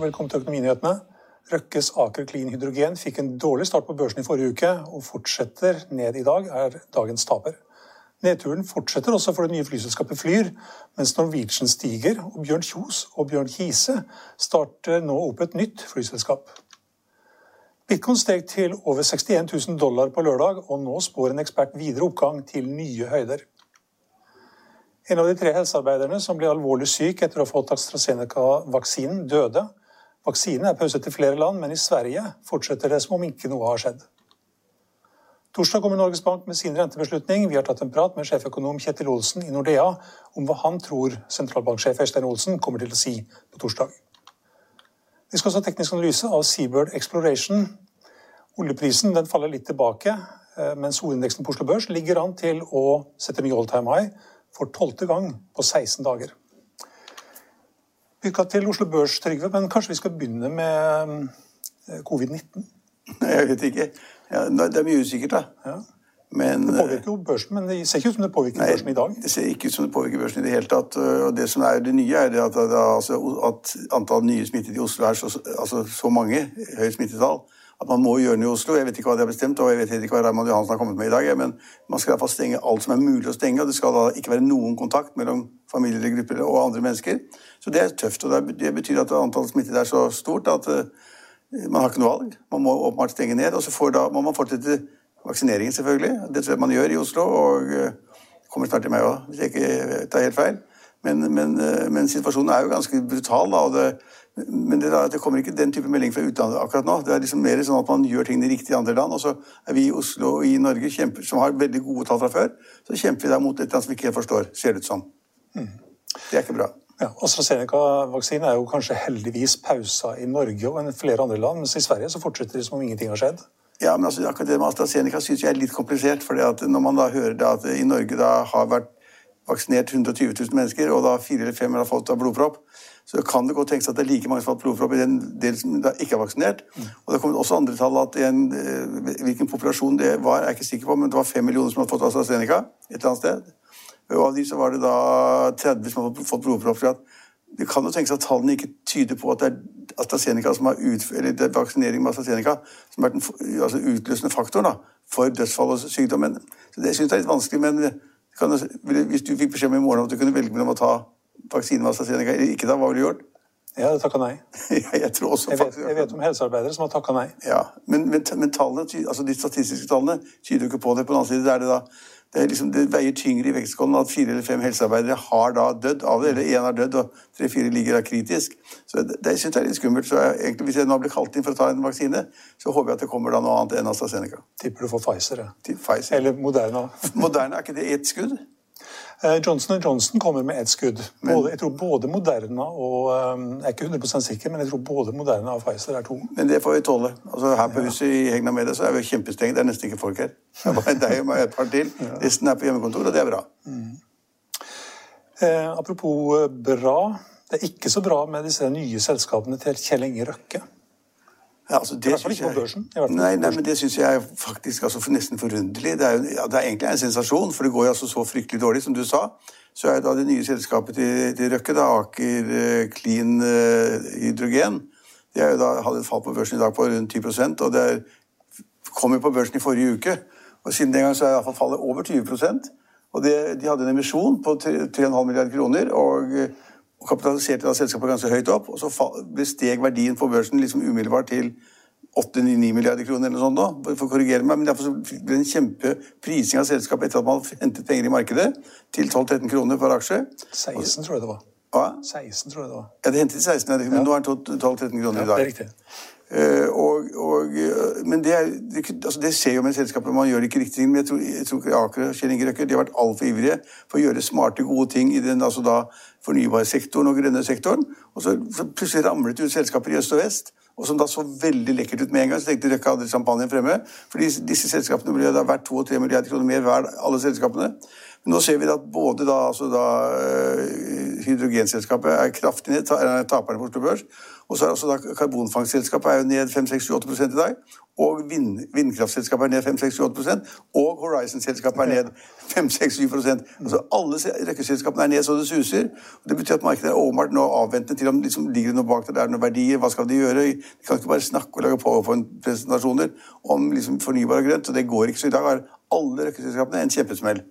og velkommen til Økonominyhetene. Røkkes Aker Clean Hydrogen fikk en dårlig start på børsen i forrige uke og fortsetter ned i dag, er dagens taper. Nedturen fortsetter også for det nye flyselskapet Flyr, mens Norwegian stiger og Bjørn Kjos og Bjørn Kise starter nå opp et nytt flyselskap. Bitcoin steg til over 61 000 dollar på lørdag, og nå spår en ekspert videre oppgang til nye høyder. En av de tre helsearbeiderne som ble alvorlig syk etter å ha fått AstraZeneca-vaksinen, døde. Vaksinen er pauset i flere land, men i Sverige fortsetter det som om ikke noe har skjedd. Torsdag kommer Norges Bank med sin rentebeslutning. Vi har tatt en prat med sjeføkonom Kjetil Olsen i Nordea om hva han tror sentralbanksjef Øystein Olsen kommer til å si på torsdag. Vi skal også ha teknisk analyse av Seabird Exploration. Oljeprisen faller litt tilbake, eh, mens hovedindeksen på Oslo Børs ligger an til å sette ny all time high for tolvte gang på 16 dager. Lykke til Oslo Børs, Trygve, men kanskje vi skal begynne med eh, covid-19? Jeg vet ikke. Ja, det er mye usikkert, da. Ja. Men, det påvirker jo børsen, men det ser ikke ut som det påvirker nei, børsen i dag? Det ser ikke ut som det påvirker børsen i det hele tatt. Og det som er det nye, er det at, altså, at antall nye smittede i Oslo er så, altså, så mange, høyt smittetall, at man må gjøre noe i Oslo. Jeg vet ikke hva de har bestemt, og jeg vet ikke hva Raymond Johansen har kommet med i dag. Men man skal i hvert fall stenge alt som er mulig å stenge, og det skal da ikke være noen kontakt mellom familier, grupper og andre mennesker. Så det er tøft. og Det betyr at antallet smittede er så stort at uh, man har ikke noe valg. Man må åpenbart stenge ned. Og så da, må man fortsette vaksineringen, selvfølgelig. Det tror jeg man gjør i Oslo, og det kommer snart til meg òg, hvis jeg ikke tar helt feil. Men, men, uh, men, situasjonen er jo ganske brutal. da, og det men det, det, kommer ikke den type melding fra utlandet akkurat nå. Det er liksom mer sånn at man gjør tingene riktig i andre land. Og så er vi i Oslo og i Norge, kjemper, som har veldig gode tall fra før, så kjemper vi der mot et eller annet som vi ikke forstår, ser det ut som. Mm. Det er ikke bra. Ja, AstraZeneca-vaksinen er jo kanskje heldigvis pausa i Norge og i flere andre land, mens i Sverige så fortsetter det som om ingenting har skjedd. Ja, men altså, akkurat det med AstraZeneca syns jeg er litt komplisert. for Når man da hører at i Norge da har vært vaksinert 120 000 mennesker, og da fire eller fem har fått av blodpropp, så kan det godt tenkes at det er like mange som har fått blodpropp i den del som ikke er vaksinert. Mm. Og det kommer også andre tall at en, eh, hvilken populasjon det var, er jeg ikke sikker på, men det var fem millioner som hadde fått AstraZeneca et eller annet sted. Og av de så var det da 30 som hadde fått blodpropp. Det kan jo tenkes at tallene ikke tyder på at det er AstraZeneca som har eller det er vaksinering med AstraZeneca som har vært den altså utløsende faktoren da, for dødsfall og sykdommen. Så det syns jeg er litt vanskelig, men kan, hvis du fikk beskjed om i morgen at du kunne velge mellom å ta vaksine med AstraZeneca eller ikke, da, hva ville du gjort? Jeg hadde takka nei. jeg, tror også, jeg, vet, jeg vet om helsearbeidere som har takka nei. Ja, Men, men, men tallene, altså de statistiske tallene tyder jo ikke på det. På den annen side det er det da det, liksom, det, veier tyngre i vektskålen at fire eller fem helsearbeidere har da dødd av det, eller én har dødd, og tre-fire ligger da kritisk. Så Det, det syns jeg er litt skummelt. så jeg, egentlig, Hvis jeg nå blir kalt inn for å ta en vaksine, så håper jeg at det kommer da noe annet enn AstraZeneca. Tipper du får Pfizer, ja. Pfizer. Eller Moderna. Moderna, Er ikke det ett skudd? Eh, Johnson Johnson kommer med ett skudd. Både, jeg tror både Moderna og eh, Jeg er ikke 100% sikker, men jeg tror både Moderna og Pfizer er to. Men det får vi tåle. Altså, her på huset i Hegna Media så er vi kjempestengt. Det er nesten ikke folk her. Det er bare deg og et par til. Resten er på hjemmekontor, og det er bra. Mm. Eh, apropos eh, bra. Det er ikke så bra med disse nye selskapene til Kjell Inge Røkke. Ja, altså det I hvert fall ikke på børsen. Nei, nei, men det syns jeg er faktisk altså, for nesten forunderlig. Det er, jo, ja, det er egentlig en sensasjon, for det går jo altså så fryktelig dårlig, som du sa. Så er da det nye selskapet til, til Røkke, da, Aker uh, Clean uh, Hydrogen, de har jo da hatt et fall på børsen i dag på rundt 10% og det er kom jo på børsen i forrige uke. Og siden den gang så er iallfall fallet over 20% Og det, de hadde en emisjon på 3,5 milliarder kroner. og og kapitaliserte da selskapet ganske høyt opp. Og så ble steg verdien på børsen liksom umiddelbart til 8-9 milliarder kroner eller noe sånt da, for å korrigere meg. Men derfor ble det en kjempeprising av selskapet etter at man hentet penger i markedet, til 12-13 kroner per aksje. 16, tror jeg det var. Hva? 16, tror jeg det var. Ja, det hentet i 16, men ja. nå er den 12-13 kroner ja, i dag. Det er riktig. Uh, og, og, uh, men det, er, det, altså det, skjer jo med selskapet, man gjør det ikke riktig. Men jeg tror, jeg tror Aker og Kjell Inge Røkke de har vært altfor ivrige for å gjøre smarte, gode ting i den altså da fornybarsektoren og grønne sektoren. Og så, så plutselig ramlet det ut selskaper i øst og vest og som da så veldig lekkert ut med en gang. Så tenkte Røkke hadde champagnen fremme. For disse selskapene ble da verdt 2-3 milliarder kroner mer hver, alle selskapene. Men nå ser vi at både da, altså da uh, hydrogenselskapet er kraftig ned, er taperne på Oslo Børs, og så er også da karbonfangstselskapet er jo ned 5-6-8 i dag. Og vind, vindkraftselskapet er ned 5-6-8 og Horizon-selskapet er ned 5-6-7 Altså Alle røkkeselskapene er ned så det suser. og Det betyr at markedet er åpenbart nå avventende til om liksom ligger noe bak det, det er noen verdier, hva skal de gjøre? De kan ikke bare snakke og lage powerpoint-presentasjoner om liksom fornybar og grønt. og Det går ikke. Så i dag har alle røkkeselskapene en kjempesmell.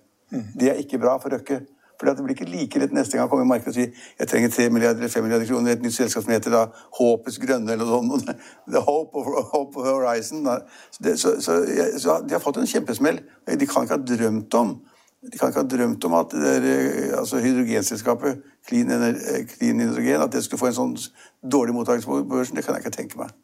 Det er ikke bra for Røkke. For det blir ikke like lett neste gang å komme i markedet og si jeg trenger 3 milliarder eller 5 milliarder kroner i et nytt selskap som heter da Håpets Grønne eller noe sånt. The Hope of, Hope of Horizon. Så, det, så, så, så, de har fått en kjempesmell. De kan ikke ha drømt om de kan ikke ha drømt om at det der, altså hydrogenselskapet Clean, Clean Hydrogen at det skulle få en sånn dårlig mottakelse på børsen. Det kan jeg ikke tenke meg.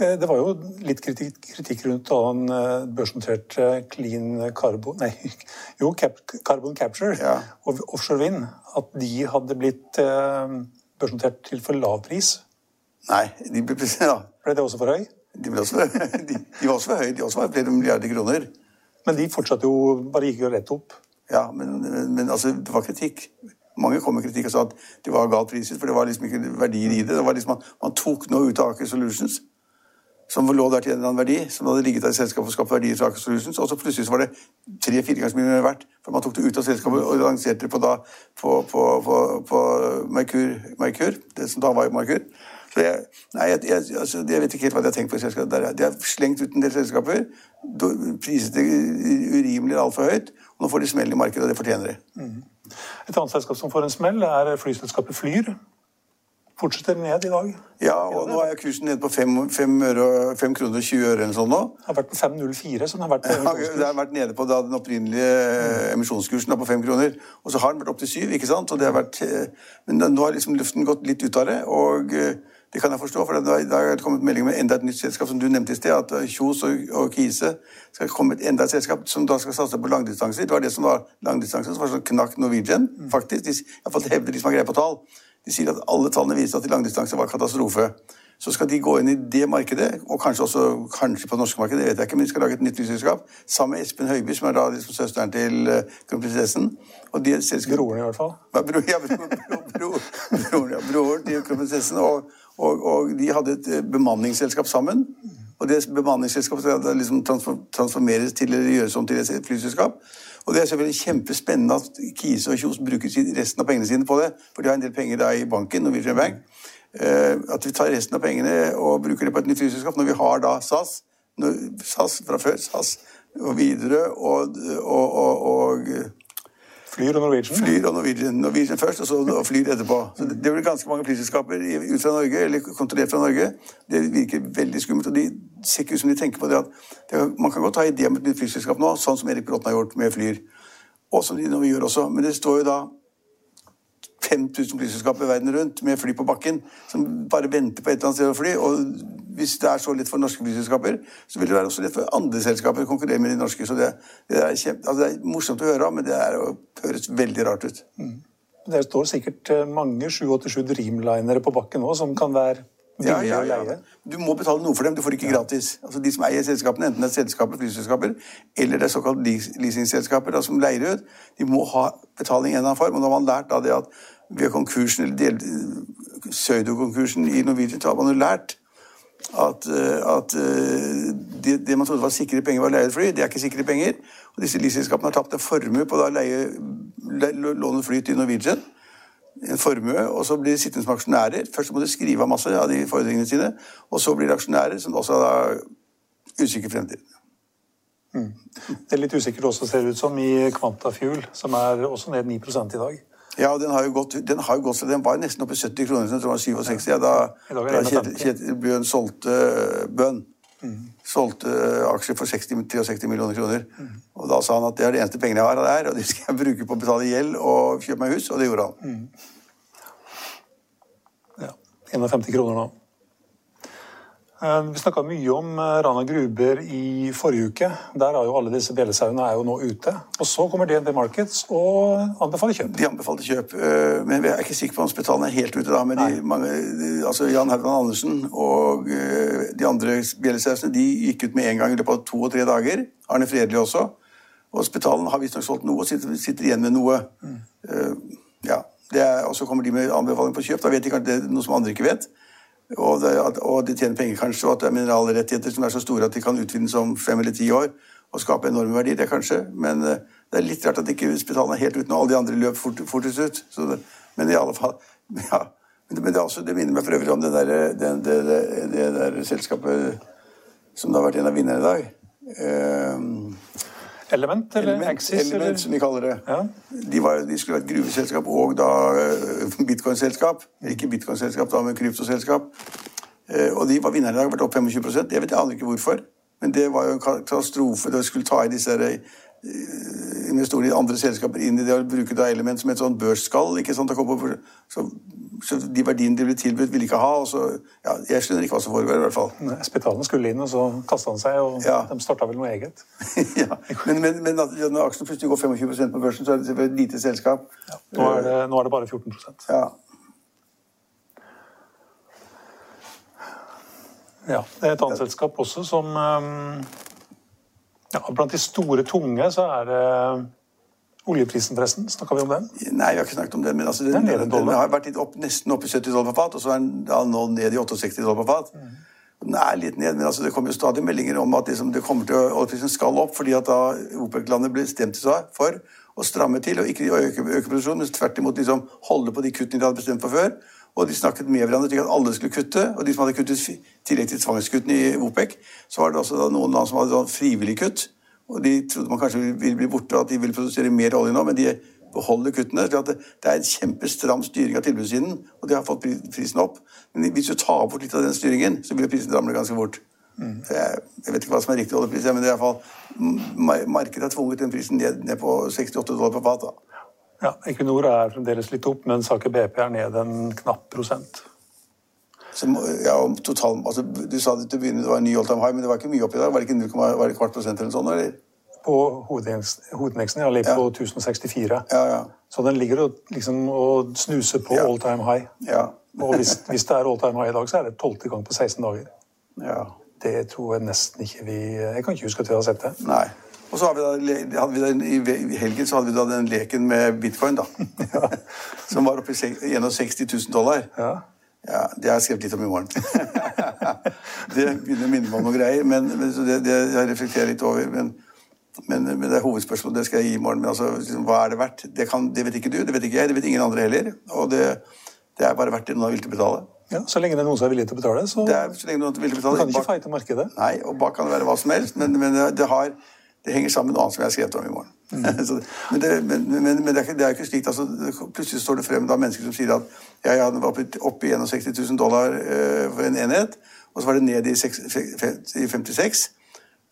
Eh, det var jo litt kritikk, kritikk rundt da han eh, børsnoterte eh, Clean Carbon Nei, jo, Carbon Capture ja. og offshore vind. At de hadde blitt børsnotert til for lav pris. Nei, de ble, ja. ble det også for høy? De, ble også, de, de var også for høye. De også var flere milliarder kroner. Men de fortsatte jo bare gikk jo rett opp. Ja, men, men altså, det var kritikk. Mange kom med kritikk og sa at det var galt priset, for det var liksom ikke verdier i det. det var liksom, man, man tok noe ut av Aker Solutions som lå der til en eller annen verdi, som hadde ligget der i selskapet og skapt verdier til Aker Solutions. Og så plutselig så var det tre-fire ganger så mye verdt. For man tok det ut av selskapet og lanserte det på, da, på, på, på, Merkur, Merkur, det som da var Merkur. Så jeg, nei, jeg, jeg, altså, jeg, vet ikke helt hva de har tenkt på i selskapet. De har slengt ut en del selskaper, priset det urimelig altfor høyt, og nå får de smell i markedet, og det fortjener de. Mm. Et annet selskap som får en smell, er flyselskapet Flyr fortsetter ned i dag. Ja, og nå er kursen nede på 5, 5, øre, 5 kroner og 20 øre eller sånn nå. Det har vært på 5,04, så den har vært på ja, Det har vært nede på da, den opprinnelige mm. emisjonskursen da, på 5 kroner. Og så har den vært opp til 7, ikke sant? Og det har vært, eh, men nå har liksom luften gått litt ut av det. og eh, det kan jeg forstå, for da har det kommet melding med enda et nytt selskap, som du nevnte i sted, at eh, Kjos og, og Kise skal komme et enda et selskap som da skal satse på langdistanser. Det var det som var langdistanser, som var sånn knakk Norwegian, faktisk. De, Iallfall hevder de som har greie på tall. De sier at alle tallene viser at langdistanse var katastrofe. Så skal de gå inn i det markedet, og kanskje også kanskje på det norske markedet, det vet jeg ikke, men de skal lage et nytt selskap sammen med Espen Høiby, som er da liksom søsteren til uh, kronprinsessen. Og de selskap... Broren, i hvert fall. Ja, bro, ja, bro, bro, broren, ja, broren til kronprinsessen. Og, og, og, de hadde et eh, bemanningsselskap sammen. Og det bemanningsselskapet skal liksom transformeres til eller gjøres om til et flyselskap. Og det er selvfølgelig kjempespennende at Kise og Kjos bruker resten av pengene sine på det. For de har en del penger da i banken, Norwegian Bank. Eh, at vi tar resten av pengene og bruker det på et nytt flyselskap når vi har da SAS, SAS fra før, SAS og videre og, og, og, og Flyr og Norwegian? Flyr og Norwegian. Norwegian først, og så og Flyr etterpå. Så det, det blir ganske mange flyselskaper ut fra Norge, eller kontrollert fra Norge. Det virker veldig skummelt. og de ser ikke ut som de tenker på det at det, Man kan godt ha idé om et nytt flyselskap nå, sånn som Erik Bråten har gjort med Flyr. Og som de nå gjør også. Men det står jo da 5000 flyselskaper verden rundt med fly på bakken som bare venter på et eller annet sted å fly. Og hvis det er så lett for norske flyselskaper, så vil det være også lett for andre selskaper å konkurrere med de norske. Så det, det, er, kjempe, altså det er, morsomt å høre om, men det er, høres veldig rart ut. Mm. Det står sikkert eh, mange 787 Dreamlinere på bakken nå som kan være ja, ja, ja. Du må betale noe for dem, du får ikke gratis. Altså De som eier selskapene, enten det er selskaper, flyselskaper eller det er såkalt leasingselskaper da, som leier ut, de må ha betaling i en eller annen form. Og da har man lært da det at ved konkursen, eller pseudokonkursen i Norwegian, så har man jo lært at, eh, at eh, det, det, man trodde var sikre penger, var leiet fly. Det er ikke sikre penger. Og disse livselskapene har tapt en formue på å leie, låne fly til Norwegian. En formue, og så blir de sittende som aksjonærer. Først må de skrive av masse av de fordringene sine, og så blir de aksjonærer, som også har usikker fremtid. Det er litt usikkert også, ser det ut som, i Kvanta Fuel, som er også ned 9 i dag. Ja, og den har jo gått, den har jo gått så den var nesten oppe i 70 kroner, jeg tror det var 67. Ja, da, da det Kjetil, 51. Kjetil Bjørn solgte Bøhn. Solgte aksjer for 60, 63 millioner kroner. Og da sa han at det er det eneste pengene jeg har der, og de skal jeg bruke på å betale gjeld og kjøpe meg hus, og det gjorde han. Ja, 51 kroner nå. Eh, Vi snakka mye om eh, Rana Gruber i forrige uke. Der er jo alle disse bjellesauene er jo nå ute. Og så kommer DNB Markets og anbefaler kjøp. De anbefalte kjøp, øh, men jeg er ikke sikker på om Spetalen er helt ute da. Men de, mange, altså Jan Haugland Andersen og de andre bjellesausene de gikk ut med en gang i løpet av to og tre dager. Arne Fredelig også. Og Spetalen har visstnok solgt noe og sitter, sitter igjen med noe. Øh, ja, det er, Og så kommer de med anbefaling på kjøp. Da vet de kanskje det er noe som andre ikke vet. Og, det, at, og de tjener penger kanskje, og at det er mineralrettigheter som er så store at de kan utvinnes om fem eller ti år og skape enorme verdier. Det kanskje, men eh, det er litt rart at ikke Spetalen er helt uten, og alle de andre løp fort, fortest ut. Det, men i alle fall ja. Men, det, er også, det minner meg for øvrig om det der, det, det, det, der selskapet som det har vært en av vinnerne i dag. Eh, Element eller Element, Axis? Element, eller? som vi kaller det. Ja. De, var, de skulle være et gruveselskap og da bitcoinselskap. bitcoin-selskap. Ikke bitcoin-selskap, da, men kryptoselskap. Eh, Og de var vinnerne i dag, vært opp 25% Jeg vet jeg aner ikke hvorfor. Men det var jo en katastrofe. De skulle ta i disse eh, investorene i andre selskaper inn i det og bruke da element som et sånn børsskall. ikke sant? å komme på- så de verdiene de ble tilbudt, ville ikke ha. og så, ja, Jeg skjønner ikke hva som foregår, i hvert fall. Nei, spitalen skulle inn, og så kasta han seg, og Ja. de starta vel noe eget. ja. Men, men, men at, når aksjen plutselig går 25 på børsen, så er det et lite selskap. Nå er det, nå er det bare 14 Ja. Ja, Det er et annet selskap også som ehm, ja, Blant de store, tunge så er det oljeprisen, forresten. Snakka vi om den? Nei, vi har ikke snakket om det, men altså, den, Den den, den, har vært opp, nesten opp i 70 dollar på fat, og så er den nå ned i 68 dollar på fat. Den er litt ned, men altså, det kommer jo stadig meldinger om at liksom, det kommer til å, oljeprisen skal opp, fordi at da OPEC-landet ble stemt seg for å stramme til, og ikke øke, øke produksjonen, men tvert imot liksom, holde på de kuttene de hadde bestemt for før. Og de snakket med hverandre slik at alle skulle kutte, og de som hadde kuttet i tillegg til tvangskuttene i OPEC, så var det også noen land som hadde sånn frivillig kutt. Og de trodde man kanskje ville- bli borte, og at de ville produsere mer olje nå, men de beholder kuttene. Så at det, er en kjempestram styring av tilbudssiden, og de har fått prisen opp. Men hvis du tar bort litt av den styringen, så vil prisen ramle ganske fort. Mm. Jeg, jeg vet ikke hva som er riktig oljepris, men i hvert fall, markedet har tvunget den prisen ned, ned på 68 dollar på fat. Ja, Equinor er fremdeles litt opp, mens Aker BP er ned en knapp prosent. Så, må- ja, total, altså, du sa det til å begynne, det var en ny all time high, men det var ikke mye opp i dag. Var det ikke 0, var det kvart prosent eller sånn? Eller? På hovedindeks- hovedindeksen ja, ligger Ja. på 1064. Ja, ja. Så den ligger og, liksom, og snuser på all time high. Ja. Og hvis, hvis det er all time high i dag, så er det tolvte gang på 16 dager. ja. Det tror jeg nesten ikke vi Jeg kan ikke huske at vi har sett det. Nei. Og så har vi da, hadde vi da, i helgen så hadde vi da den leken med bitcoin, da. Som var oppe i sek- 61 000 dollar. Ja. Ja, Det har jeg skrevet litt om i morgen. det begynner å minne meg om noen greier, men, men så det, det jeg reflekterer litt over. Men, men, men det er hovedspørsmålet det skal jeg gi i morgen. Men altså, liksom, hva er det verdt? Det, kan, det vet ikke du, det vet ikke jeg, det vet ingen andre heller. Og det, det er bare verdt det noen er villig til å betale. ja, Så lenge det er noen som er villig til å betale, så Det er så lenge noen er villig til å du betale. kan ikke Bak- fighte markedet. Nei, og bak kan det være hva som helst, men, det, har, det henger sammen med noe annet som jeg har skrevet om i morgen. Så men, det, men, men, men det er ikke, det er ikke slik, altså, plutselig står det frem da mennesker som sier at ja, ja, den var oppe, i 61 000 dollar uh, for en enhet, og så var det ned i, seks- fe- fe- i 56.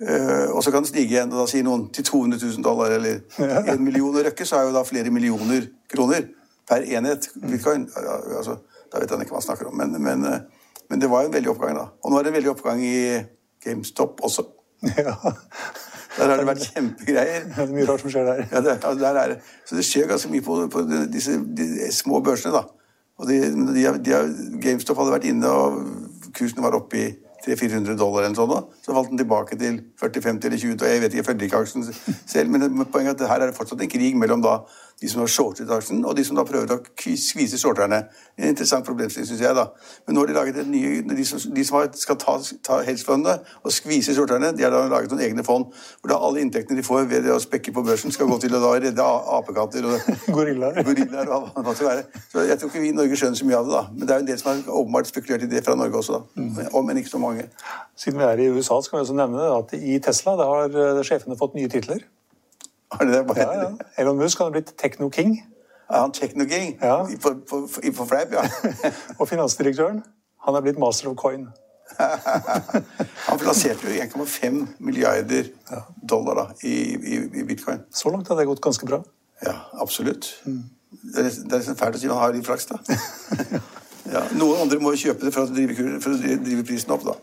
uh, og så kan den stige igjen, og da sier noen til 200 000 dollar, eller en million. Og Røkke så er jo da flere millioner kroner per enhet bitcoin. Ja, Altså, da vet han ikke hva han snakker om. Men, men, eh, men det var jo en veldig oppgang, da. Og nå er det en veldig oppgang i GameStop også. Ja. Der har det vært kjempegreier. Det er mye rart som skjer der. Ja, det, altså, der er, det. så det skjer ganske mye på, på disse de små børsene, da. Og de, de, de, GameStop hadde vært inne, og kursen var oppe i 300-400 dollar eller sånn, da. Så falt den tilbake til 40-50 eller 20, og jeg vet ikke, jeg følger ikke aksjen selv, men poenget er at her er det fortsatt en krig mellom da De som har shortet aksjen, og de som da prøver å skvise shorterne. En interessant problemstilling, syns jeg. da. Men nå har de laget et nye, de som, de som skal ta, ta hedgefondet og skvise shorterne, de har da laget noen egne fond hvor da alle inntektene de får ved å spekke på børsen, skal gå til å da redde apekatter og gorillaer gorillaer og hva det være. Så jeg tror ikke vi i Norge skjønner så mye av det, da. Men det er jo en del som har åpenbart spekulert i det fra Norge også, da. Mm. Men ikke så mange. Siden vi er i USA, skal vi også nevne at i Tesla har eh, sjefene fått nye titler. Har de det? Bare... Ja, ja. Elon Musk har blitt Techno-king. Ja, han Techno-king? Ja. På, på, på fleip, ja. og finansdirektøren, han er blitt master of coin. han plasserte jo 1,5 milliarder dollar da, i, i, i, bitcoin. Så langt har det gått ganske bra. Ja, absolutt. Mm. Det er, det er liksom fælt å si man har litt flaks, da. ja, noen andre må jo kjøpe det for å drive, for å drive prisen opp, da.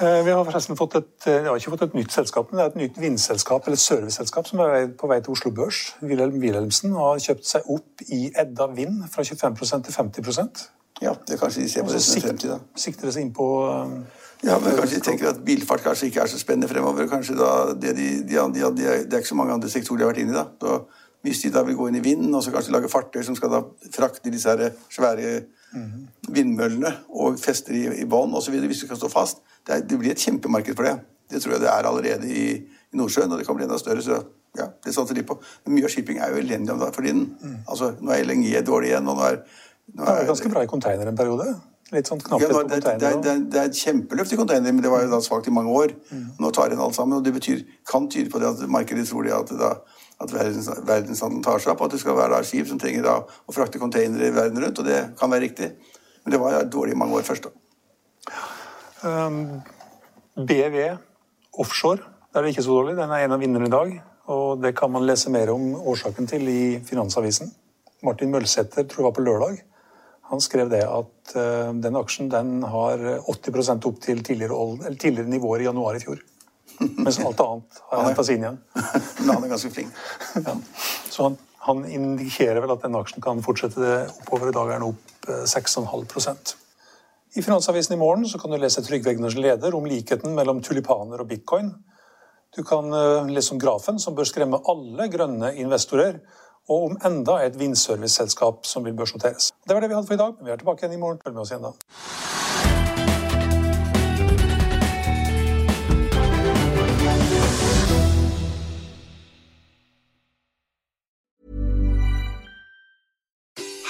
Eh, vi har forresten fått et, eh, har ikke fått et nytt selskap, men det er et nytt vindselskap eller serviceselskap som er på vei til Oslo Børs. Wilhelm Wilhelmsen har kjøpt seg opp i Edda Vind fra 25% til 50% Ja, det kanskje de ser på det som en fremtid, da. Sikter det seg inn på um, Ja, men kanskje de tenker at bilfart kanskje ikke er så spennende fremover. Kanskje da, det, de, de, de, det er ikke så mange andre sektorer de har vært inne i. da. Så hvis de da vil gå inn i vind og så kanskje lage fartøy som skal da frakte disse her svære. Vindmøllene og fester i, i bånn osv., hvis du skal stå fast, det, er, det, blir et kjempemarked for det. Det tror jeg det er allerede i, i Nordsjøen, og det kan bli enda større. så ja, det satser de på. Men mye av shipping er jo elendig om for tiden. Mm. Altså, Nå er LNG dårlig igjen, og nå er, nå er Det er ganske bra i container en periode? Litt sånn knapphet ja, på container? Det, det, det, er et kjempeløft i container, men det var jo da svakt i mange år. Mm. Nå tar en alt sammen, og det betyr, kan tyde på det at markedet tror det at, da, at verdens, verdenshandelen tar seg opp, at det skal være skip som trenger da, å frakte containere verden rundt, og det kan være riktig. Men det var dårlig i mange år først. da. Um, BV offshore der er det ikke så dårlig. Den er en av vinnerne i dag. Og det kan man lese mer om årsaken til i Finansavisen. Martin Mølsæter, tror jeg var på lørdag, han skrev det at uh, den aksjen den har 80% opp til tidligere, tidligere, nivåer i januar i fjor. Mens alt annet har henta seg inn igjen. Men han er ganske flink. ja. Så han, han, indikerer vel at denne aksjen kan fortsette det oppover. I dag er den opp 6,5 eh, i Finansavisen i morgen så kan du lese Trygve Egners leder om likheten mellom tulipaner og bitcoin. Du kan eh, lese om grafen som bør skremme alle grønne investorer, og om enda et vindserviceselskap som vil børsnoteres. Det var det vi hadde for i dag, men vi er tilbake igjen i morgen. Følg med oss igjen da.